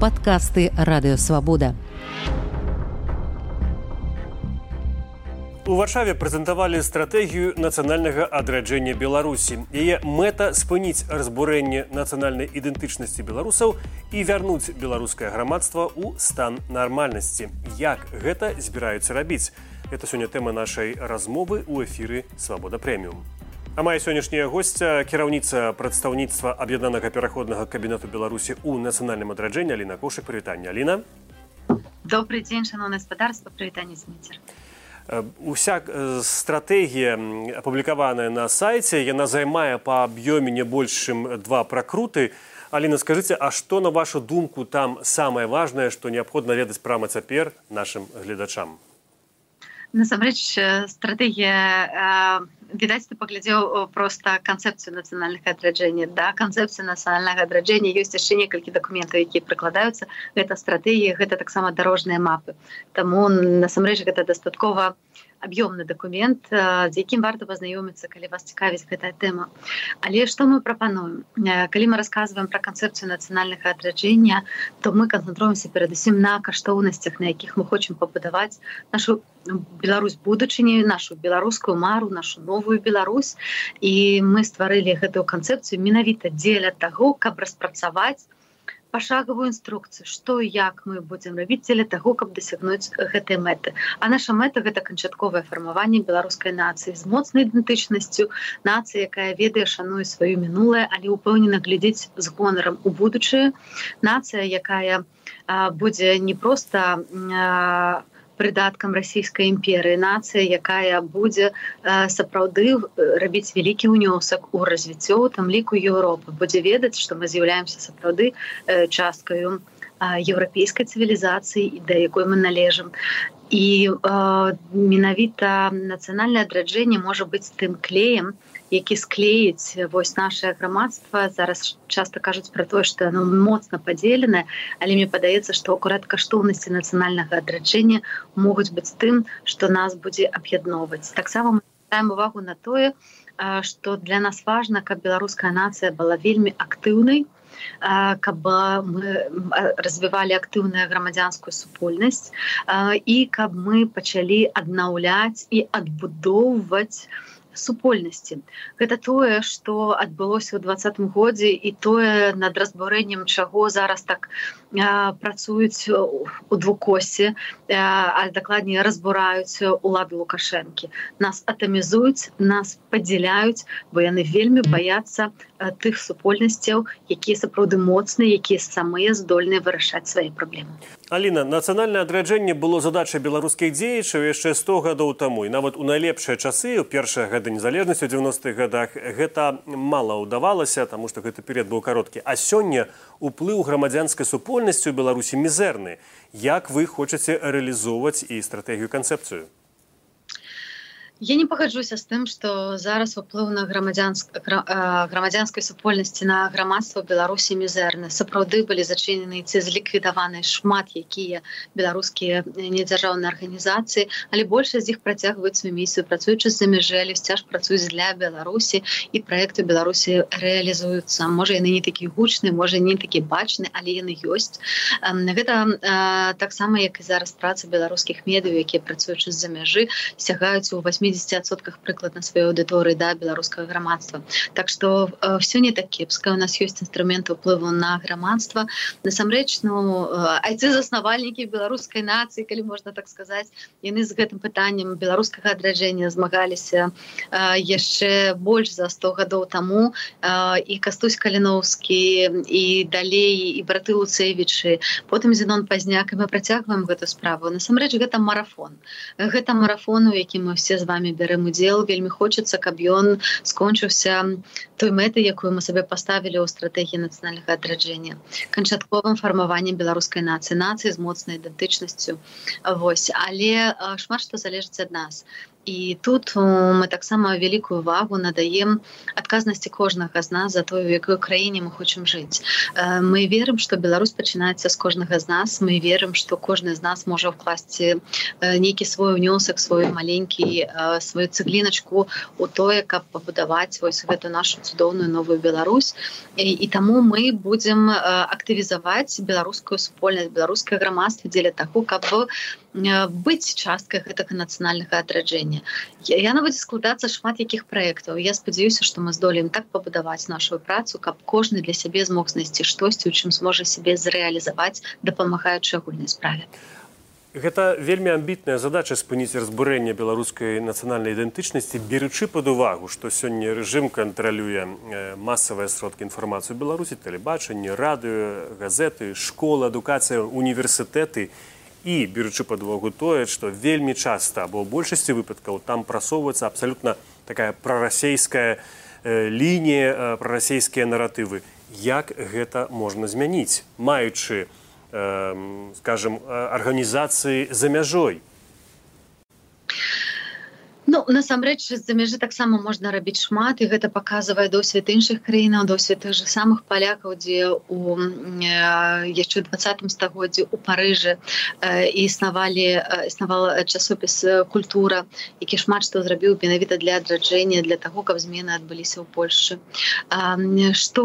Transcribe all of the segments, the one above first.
падкасты радыёвабода. У варшаве прэзентавалі стратэгію нацыянальнага адраджэння беларусі. Яе мэта спыніць разбурэнне нацыянальнай ідэнтычнасці беларусаў і вярнуць беларускае грамадства ў стан нармальнасці. Як гэта збіраюцца рабіць? Это сёння тэма нашай размовы ў эфіры свабода прэміум а мае сённяшняя госця кіраўніца прадстаўніцтва аб'яднанага пераходнага кабінету беларусі ў нацыянальным адраджэнні аліна кошак прывітання аліна. Добрый дзень шаноўна гаспадарства прывітанне сміцер. Э, уся э, стратэгія апублікаваная на сайце яна займае па аб'ёме не большым два пракруты. Аліна скажыце а што на вашу думку там самае важнае што неабходна ведаць прама цяпер нашим гледачам? Насамрэч э, стратегія відаць ты паглядзеў просто канцэпцыю нацыянальных адраджэння да канцэпцыі нацыянальнага адраджэння ёсць яшчэ некалькі дакументаў якія прыкладаюцца гэта стратэгія гэта таксама дарожныя мапы. Таму насамрэч гэта дастаткова аб'ёмны дакумент з якім варта пазнаёміцца калі вас цікавіць гэтая тэма але што мы прапануем калі мы рассказываем про канцэпцыю нацыянальнага адраджэння то мы канцэнтруемся перадусім на каштоўнасцях на якіх мы хочам пабудаваць нашу Беларусь будучыні нашу беларускую мару нашу новую Беларусь і мы стварылі гэтую канцэпцыю менавіта дзеля таго каб распрацаваць пашагавую інструкцыю што як мы будзем рабіць дзеля таго каб дасягнуць гэтай мэты. А наша мэта гэта канчатковае фармаванне беларускай нацыі з моцнай ідэнтычнасцю нацыі якая ведае шануе сваё мінулае але упэўнена глядзець з гонарам у будучую нацыя якая будзе не проста а, прыдаткам расійскай імперыі нацыя якая будзе сапраўды рабіць вялікі ўнёсак у развіццё там ліку Еўропы. Будзе ведаць што мы з'яўляемся сапраўды часткаю еўрапейскай цывілізацыі да якой мы належым. І менавіта нацыянальнае адраджэнне можа быць тым клеем які склеіць вось наше грамадства зараз часто кажуць про тое что оно моцна подзеленае але мне падаецца что акурат каштоўнасці нацыянальнага адраджэння могуць быць тым что нас будзе аб'ядноўваць. Таксама даем увагу на тое что для нас важно каб беларуская нацыя была вельмі актыўнай каб мы развівалі актыўную грамадзянскую супольнасць і каб мы пачалі аднаўляць і адбудоўваць у супольнасці. Гэта тое что адбылося ў двадцатым годзе і тое над разбурэннем чаго зараз так а, працуюць у двукосе а дакладней разбураюць улады лукашэнкі. Нас атамізуюць нас падзяляюць бо яны вельмі баяцца тых супольнасцяў якія сапраўды моцныя якія самыя здольныя вырашаць свае праблемы. Аліна нацыянальнае адраджэнне было задачай беларускіх дзеячаў яшчэ 100 гадоў таму. І нават у найлепшыя часы у першыя гады незалежнасці у 90-х годах. Гэта мала ўдавалася таму што гэты перыяд быў кароткі. А сёння уплыў грамадзянскай супольнасцю беларусі мізэрны. Як вы хочаце рэалізоўваць і стратэгію канцэпцыю Я не пагаджуся з тым, што зараз уплыў на грамадзянск... грамадзянскай супольнасці на грамадства Беларусі мізэрны. Сапраўды былі зачынены ці зліквідаваны шмат якія беларускія недзяржаўныя арганізацыі, але большасць з іх працягваюць сваю місію, працуючы з-за мяжэлі, сцяж працуюць для Беларусі і праекты Беларусі рэалізуюцца. Можа яны не такі гучны, можа не такі бачны, але яны ёсць. Гэта таксама як і зараз праца беларускіх медыяў, якія працуючы з-за мяжы сягаюць у 8 80сотках прыкладна сваёй аўдыторыі да беларускага грамадства так что э, все не так кепска у нас ёсць інструменты уплыву на грамадства насамрэч ну айцы заснавальнікі беларускай нацыі калі можна так сказаць яны з гэтым пытаннем беларускага адраджэння змагаліся э, яшчэ больш за 100 гадоў таму э, і кастусь каліновскі і далей і браты луцэвічы потым зенон пазняк і мы працягваем гэту справу. Насамрэч гэта марафон. Гэта марафон у якім мы все з вами вами бярэм удзел вельмі хочацца каб ён скончыўся той мэты якую мы сабе паставілі ў стратэгіі нацыянальнага адраджэння. Канчатковым фармаваннем беларускай нацыі нацыі з моцнай ідэнтычнасцю. Вось. Але шмат што залежыць ад нас і тут мы таксама вялікую увагу надаем адказнасці кожнага з нас за тое якой краіне мы хочам жыць мы верым что Беларусь пачынаецца з кожнага з нас мы верым что кожны з нас можа вкласці нейкі свой унёсак свой маленькі сваю цыгліначку у тое каб пабудаваць вось гэту нашу цудоўную новую Беларусь. І, і таму мы будзем актывізаваць беларускую супольнасць беларускае грамадства дзеля таго каб быць часткай гэтага нацыянальнага адраджэння я, я нават складацца шмат якіх праектаў я спадзяюся што мы здолеем так пабудаваць нашу працу каб кожны для сябе змог знайсці штосьці у чым зможа сябе зрэалізаваць дапамагаючы агульнай справе. Гэта вельмі амбітная задача спыніць разбурэнне беларускай нацыянальнай ідэнтычнасці беручы пад увагу што сёння рэжым кантралюе масавыя сродкі інфармацыю беларусі тэлебачанне радыё газеты школа адукацыя універсітэты і беручы пад увагу тое што вельмі часта або большасці выпадкаў там прасоўваецца абсалютна такая прарасейская лінія прарасійскія наратывы. Як гэта можна змяніць маючы у скажем арганізацыі за мяжой Ну насамрэч з-за мяжы таксама можна рабіць шмат і гэта паказвае досвед іншых краінаў досвед тых же самых палякаў дзе у яшчэ двадцатым стагоддзі у парыжы і існавалі існавала часопіс культура які шмат што зрабіў менавіта для адраджэння для таго каб змены адбыліся ў Польшы што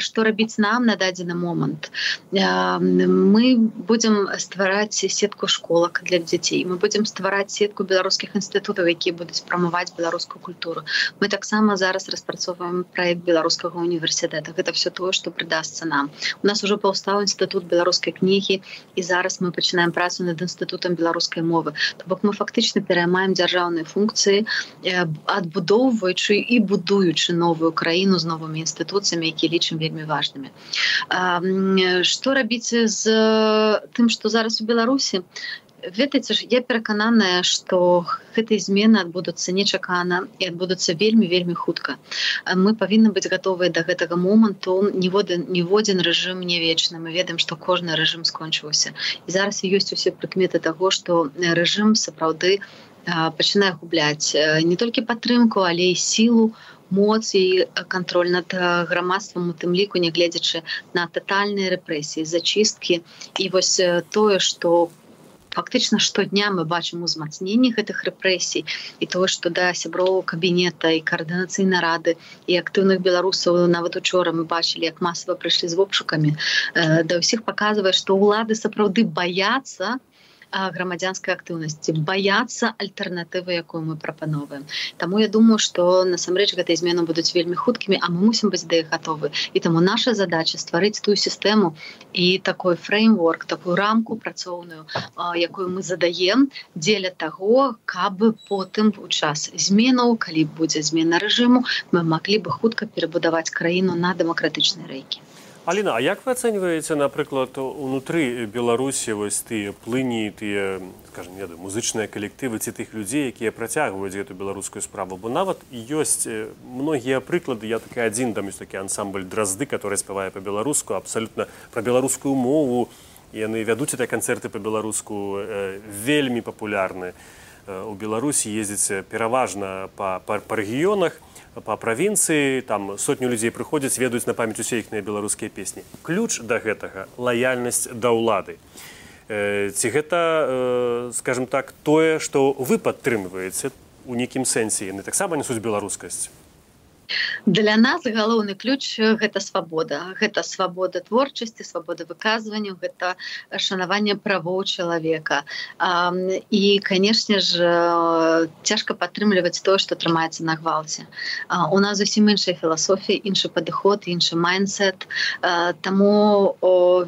што рабіць нам на дадзены момант? Мы будзем ствараць сетку школак для дзяцей. Мы будзем ствараць сетку беларускіх інстытутаў якія будуць прамаваць беларускую культуру. Мы таксама зараз распрацоўваем проект беларускага універсітэта гэта все тое что прыдасца нам. У нас уже паўстаў інстытут беларускай кнігі і зараз мы пачынаем працу над інстытутам беларускай мовы. То бок мы фактычна пераймаем дзяржаўныя функцыі адбудоўваючы і будуючы новую краіну з новымі інстытуцыямі які лічым вельмі важнымі. Что рабіць з тым что зараз у беларусі ведаеце ж я перакананая что гэтыя змены адбудуцца нечакана і адбудуцца вельмі вельмі хутка. Мы павінны быць гатовыя до гэтага моманту. Ніводен ніводзін рэжым не вечны. Мы ведаем что кожны рэжым скончыўся. І зараз ёсць усе прыкметы того что рэжым сапраўды пачынае губляць не толькі падтрымку але і сілу моц і кантроль над грамадствам у тым ліку нягледзячы на тотальныя рэпрэсіі зачысткі. І вось тое что фактычна штодня мы бачым узмацненне гэтых рэпрэсій і тое што да сяброў кабінета і каардынацыйна рады і актыўных беларусаў нават учора мы бачылі як масава прыйшлі з вопшукамі да ўсіх паказвае што ўлады сапраўды баяцца грамадзянскай актыўнасці баяцца альтэрнатывы якую мы прапановваем Таму я думаю что насамрэч гэтай змены будуць вельмі хуткімі а мы мусім быць да іх гатовы. І таму наша задача стварыць тую сістэму і такой фреймворк такую рамку працоўную якую мы задаем дзеля таго каб потым у час зменаў калі будзе змена рэжыму мы маглі бы хутка перабудаваць краіну на дэмакратычнай рэйкі Аліна, А як вы ацэньваеце, напрыклад, унутры Беларусі вось тыя плыні, тыя скажем, не, музычныя калектывы ці тых людзей, якія працягваюць гэту беларускую справу, бо нават ёсць многія прыклады, я такі адзін там ёсць такі ансамбль дразды, который спявае па-беларуску, абсалютна пра беларускую мову. яны вядуць это канцэрты па-беларуску вельмі папулярны. У Беларусі ездзіць пераважна па, па, па рэгіёнах, па правінцыі там сотню людзей прыходзяць ведаюць на памяць усе іхныя беларускія песні. Ключ да гэтага лаяльнасць да ўлады. Ці гэта скажем так тое што вы падтрымваеце у нейкім сэнсе яны таксама несуць беларускасць для нас галоўны ключ гэта свабода. Гэта свабода творчасці свабода выказванню гэта шанаванне правоў чалавека. І канешне ж цяжка падтрымліваць тое што трымаецца на гвалце. У нас зусім іншая філасофія іншы падыход іншы майнсет таму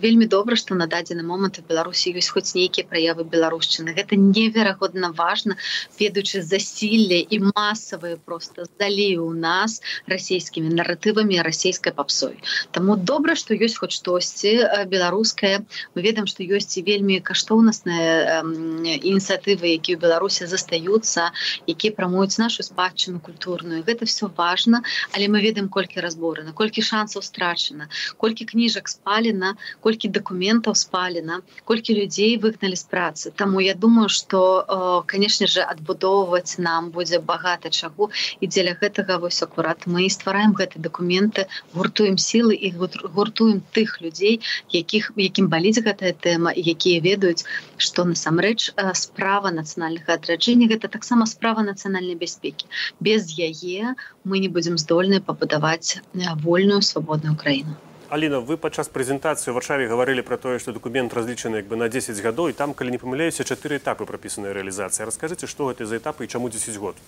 вельмі добра што на дадзены момант у беларусі ёсць хоць нейкія праявы беларушчыны гэта неверагодна важна ведаючы засілле і масавыя просто здалі у нас расійскімі наратывамі расійскай папсой Таму добра што ёсць хоць штосьці беларускае мы ведаем што ёсць і вельмі каштоўнасныя ініцыятывы якія ў беларусе застаюцца якія прамуюць нашу спадчыну культурную. Гэта все важно. Але мы ведаем колькі разборы на колькі шансаў страчана колькі кніжак спалена колькі дакументаў спалена колькі людзей выгналі з працы. Таму я думаю что канешне же адбудоўваць нам будзе багата чаго. І дзеля гэтага вось акурат мы ствараем гэты дакументы гуртуем сілы і гуртуем тых людзей якіх якім баліць гэтая тэма якія ведаюць што насамрэч справа нацыянальнага адраджэння гэта таксама справа нацыянальнай бяспекі. Без яе мы не будзем здольныя пабудаваць вольную свабодную краіну. Аліна вы падчас прэзентацыі варшаве гаварылі пра тое што дакумент разлічаны як бы на 10 гадоў і там калі не памыляюся чатыры этапы прапісанай рэалізацыі. Расскажыце што гэта за этапы і чаму 10 год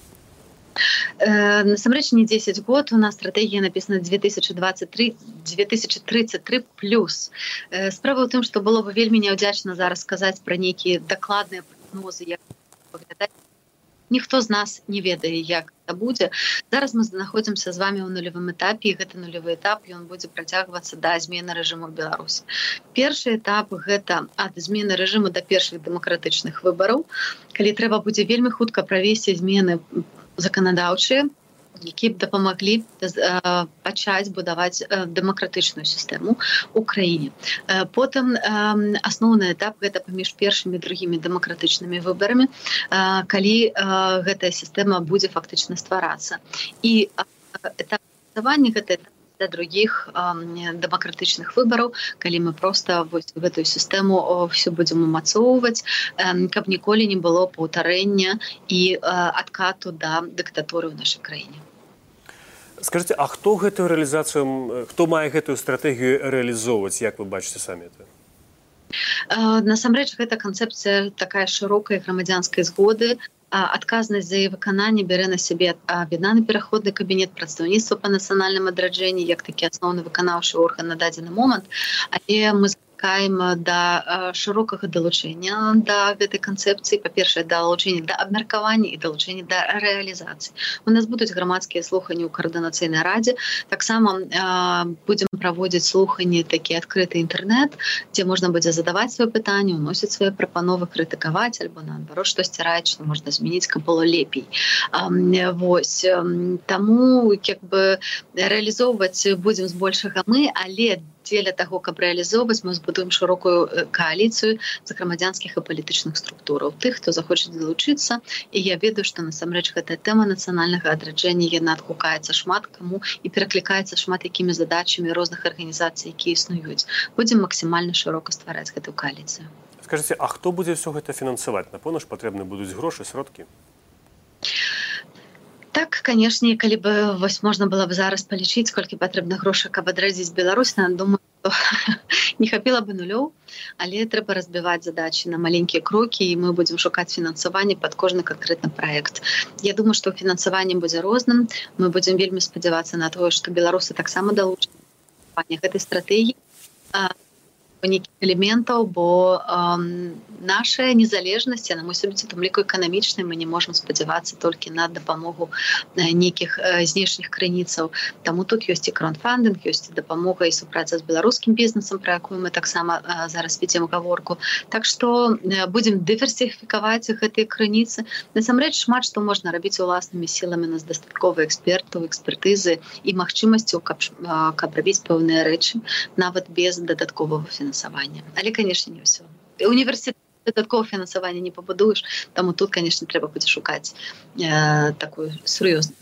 насамрэч не 10 год у нас стратегія написана 2023 2033 плюс. Э, справа ў тым што было бы вельмі няўдзячна зараз сказаць пра нейкія дакладныя прогнозы як выглядаць. Ніхто з нас не ведае як это будзе. Зараз мы знаходзімся з вами ў нулявым этапе гэты нулявы этап ён будзе працягвацца да змены рэжыму беларусі. Першы этап гэта ад змены рэжыму да першых дэмакратычных выбараў калі трэба будзе вельмі хутка правесці змены заканадаўчыя які б дапамаглі пачаць будаваць дэмакратычную сістэму у краіне. Потым асноўны этап гэта паміж першымі другімі дэмакратычнымі выбарамі калі гэтая сістэма будзе фактычна стварацца. І этапвання гэта для других дэмакратычных выбараў калі мы просто вось гэтую сістэму все будзем умацоўваць каб ніколі не было паўтарэння і адкату да дыктатуры ў нашай краіне. Скажите а хто гэтую рэалізацыю хто мае гэтую стратэгію рэалізоўваць як вы бачыце самі это? Насамрэч гэта канцэпцыя такая шырокай грамадзянскай згоды адказнасць за выкананне бярэ на сябе аб'яднаны пераходны кабінет прадстаўніцтва па нацыянальным адраджэнні як такі асноўны выканаўшы орган на дадзены момант але мы чакаем да шырокага далучэння да гэтай канцэпцыі па-першае далучэння да абмеркавання і далучэння да рэалізацыі у нас будуць грамадскія слуханні ў каардынацыйнай радзе таксама будзем праводзіць слуханні такі адкрыты інтэрнет дзе можна будзе задаваць сваё пытанне уносіць свае прапановы крытыкаваць альбо наадварот штосьці раіць што можна змяніць каб было лепей. Вось таму як бы рэалізоўваць будзем збольшага мы але для дзеля таго каб рэалізоўваць мы збудуем шырокую кааліцыю за грамадзянскіх і палітычных структураў тых хто захоча далучыцца і я ведаю што насамрэч гэтая тэма нацыянальнага адраджэння яна адгукаецца шмат каму і пераклікаецца шмат якімі задачамі розных арганізацый якія існуюць. Будзем максімальна шырока ствараць гэтую кааліцыю. Скажите а хто будзе все гэта фінансаваць? Напэўна ж патрэбны будуць грошы сродкі. Так канешне калі бы вось можна было бы зараз палічыць колькі патрэбна грошай каб адрадзіць Беларусь на думаю не хапіла бы нулёў. Але трэба разбіваць задачи на маленькія крокі і мы будзем шукаць фінансаванне под кожны канкрэтны проект Я думаю что фінансаванне будзе розным. Мы будзем вельмі спадзявацца на тое что беларусы таксама далучаць гэтай стратегії нейкіх элементаў бо э, наша незалежнасць на мой субце там ліку эканамічнай мы не можемм спадзявацца толькі на дапамогу нейкіх знешніх крыніцаў таму тут ёсць і кронфандинг ёсць дапамога і супраца з беларускім бізнесам про якую мы таксама зараз вядзем гаворку так что будем дыверсіфікаваць гэтыя крыніцы насамрэч шмат што можна рабіць уласнымі сіламі нас дастаткова экспертаў экспертызы і магчымасцю каб каб рабіць пэўныя рэчы. Нават без дадатковага фінансавання фінансавання але конечно не ўсё університет дадаткова фінансавання не пабудуеш таму тут конечно трэба будзе шукаць э, такую сур'ёзную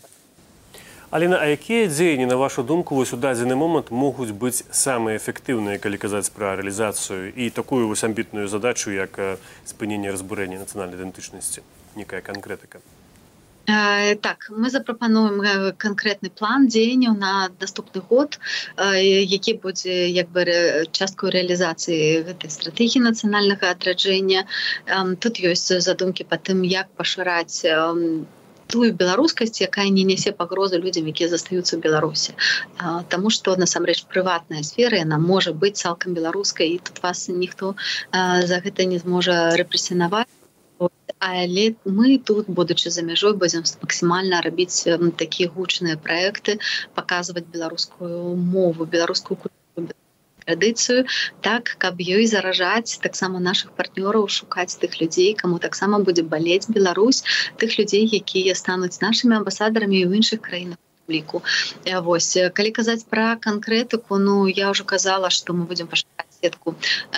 Алена, а якія дзеянні на вашу думку вось у дадзены момант могуць быць самыя эфектыўныя калі казаць пра рэалізацыю і такую вось амбітную задачу як спынення разбурэння нацыянальнай ідэнтычнасці некая канкрэтыка так мы запрапануем канкрэтны план дзеянняў на наступны год які будзе як бы часткую рэалізацыі гэтай стратэгіі нацыянальнага адраджэння тут ёсць задумкі па тым як пашыраць тую беларускасць якая не нясе пагрозы людзям якія застаюцца ў беларусі. Таму што насамрэч прыватная сфера яна можа быць цалкам беларускай і тут вас ніхто за гэта не зможа рэпрэсінаваць але мы тут будучы за мяжой будзем максімальна рабіць такія гучныя праекты паказваць беларускую мову беларускую культуру традыцыю так каб ёй заражаць таксама наших партнёраў шукаць тых людзей кому таксама будзе балець Беларусь тых людзей якія стануць нашими амбасадарамі ў іншых краінах ліку Вось калі казаць пра канкрэтыку Ну я ўжо казала што мы будзем пашукаць сетку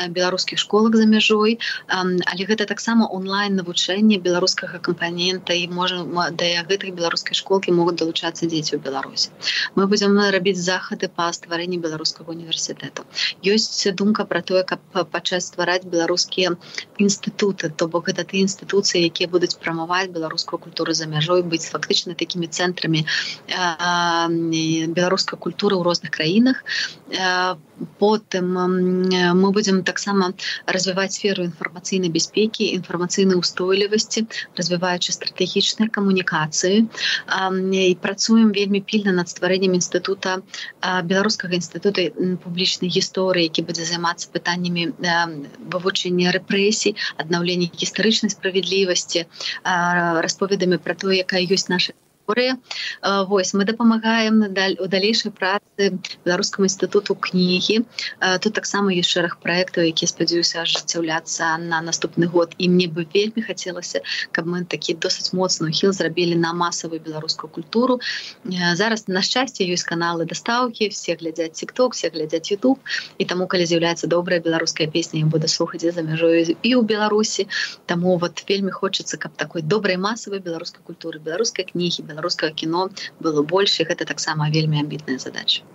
беларускіх школак за мяжой. Але гэта таксама онлайн навучэнне беларускага кампанента і можа да гэтых беларускай школкі могуць далучацца дзеці ў беларусі. Мы будзем рабіць захады па стварэнні беларускага універсітэту ёсць думка про тое каб пачаць ствараць беларускія інстытуты то бок гэта ты інстытуцыі якія будуць прамаваць беларускую культуру за мяжой быць фактычна такімі цэнтрамі беларускай культуры ў розных краінах потым мы будзем таксама развіваць сферу інфармацыйнай бяспекі інфармацыйнай устойлівасці развіваючы стратэгічныя камунікацыі і працуем вельмі пільна над стварэннем інстытута беларускага інстытута публічнай гісторыі які будзе займацца пытаннямі вывучэння рэпрэсій аднаўлення гістарычнай справядлівасці расповедамі пра тое якая ёсць наша гісторыя Вось мы дапамагаем надаль у далейшай працы беларускаму інстытуту кнігі. Тут таксама ёсць шэраг праектаў які спадзяюся ажыццяўляцца на наступны год. І мне бы вельмі хацелася каб мы такі досыць моцную хіл зрабілі на масавую беларускую культуру. Зараз на шчасце ёсць каналы дастаўкі все глядзяць тикток все глядзяць YouTube і таму калі з'яўляецца добрая беларуская песня я буду слухаць за мяжою і ў беларусі. Таму вот вельмі хочацца каб такой добрай масавай беларускай культуры беларускай кнігі беларускага кіно было больш і гэта таксама вельмі амбітная задача.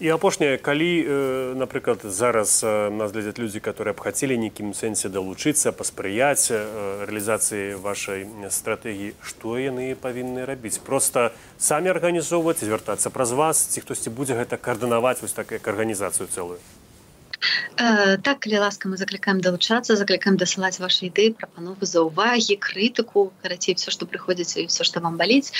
І апошняе калі э, напрыклад зараз э, нас глядзяць людзі которые б хацелі нейкім сэнсе далучыцца паспрыяць э, рэалізацыі вашай стратэгіі што яны павінны рабіць? Просто самі арганізоўваць звяртацца праз вас ці хтосьці будзе гэта каардынаваць вось так як арганізацыю цэлую Э, так калі ласка мы заклікаем далучацца заклікаем дасылаць ваши ідэі прапановы за увагі крытыку карацей все што прыходзіць і все што вам баліць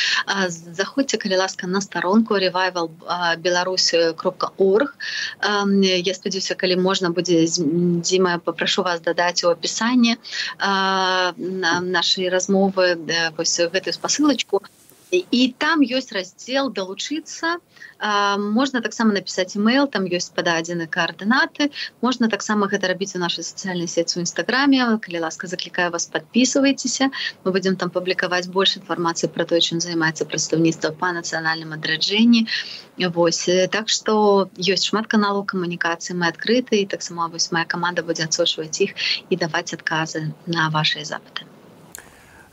заходзьце калі ласка на старонку ревайвал беларусь кропка орг. Я спадзяюся калі можна будзе дзіма папрашу вас дадаць у апісанне нашай размовы вось гэтую спасылочку і там ёсць раздзел далучыцца можна таксама напісаць email там ёсць пададзены каардынаты можна таксама гэта рабіць у нашай сацыяльнай сеці у нстаграме калі ласка заклікаю вас подписывайтеся мы будзем там публікаваць больш інфармацыі про то чым займаецца прадстаўніцтва па нацыянальным адраджэнні Вось так што ёсць шмат каналаў камунікацыі мы адкрыты і таксама вось моя каманда будзе адсочваць іх і даваць адказы на вашыя запыты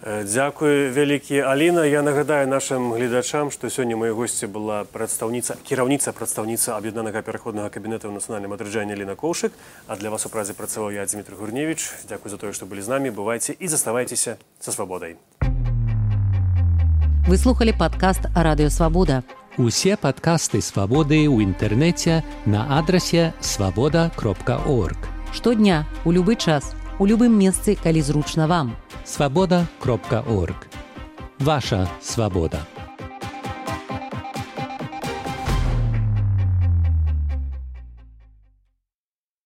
Дзякуй вялікі Аліна. Я нагадаю нашим гледачам, што сёння мае госці была прадстаўніца кіраўніца прадстаўніца аб'яднанага пераходнага кабінета ў нацыянальным адрыджанні Ліна Коўшык. А для вас у празе працаваў я Дмітрий Гурневич. Дзякуй за тое, што былі з намі, бывайце і заставайцеся са свабодай. Вы слухали падкаст радыёвабода. Усе падкасты свабоды ў інтэрнэце на адрасе свабода кропка орг. Штодня у любы час у любым месцы, калі зручна вам свабода кропка орг. Ваша свабода.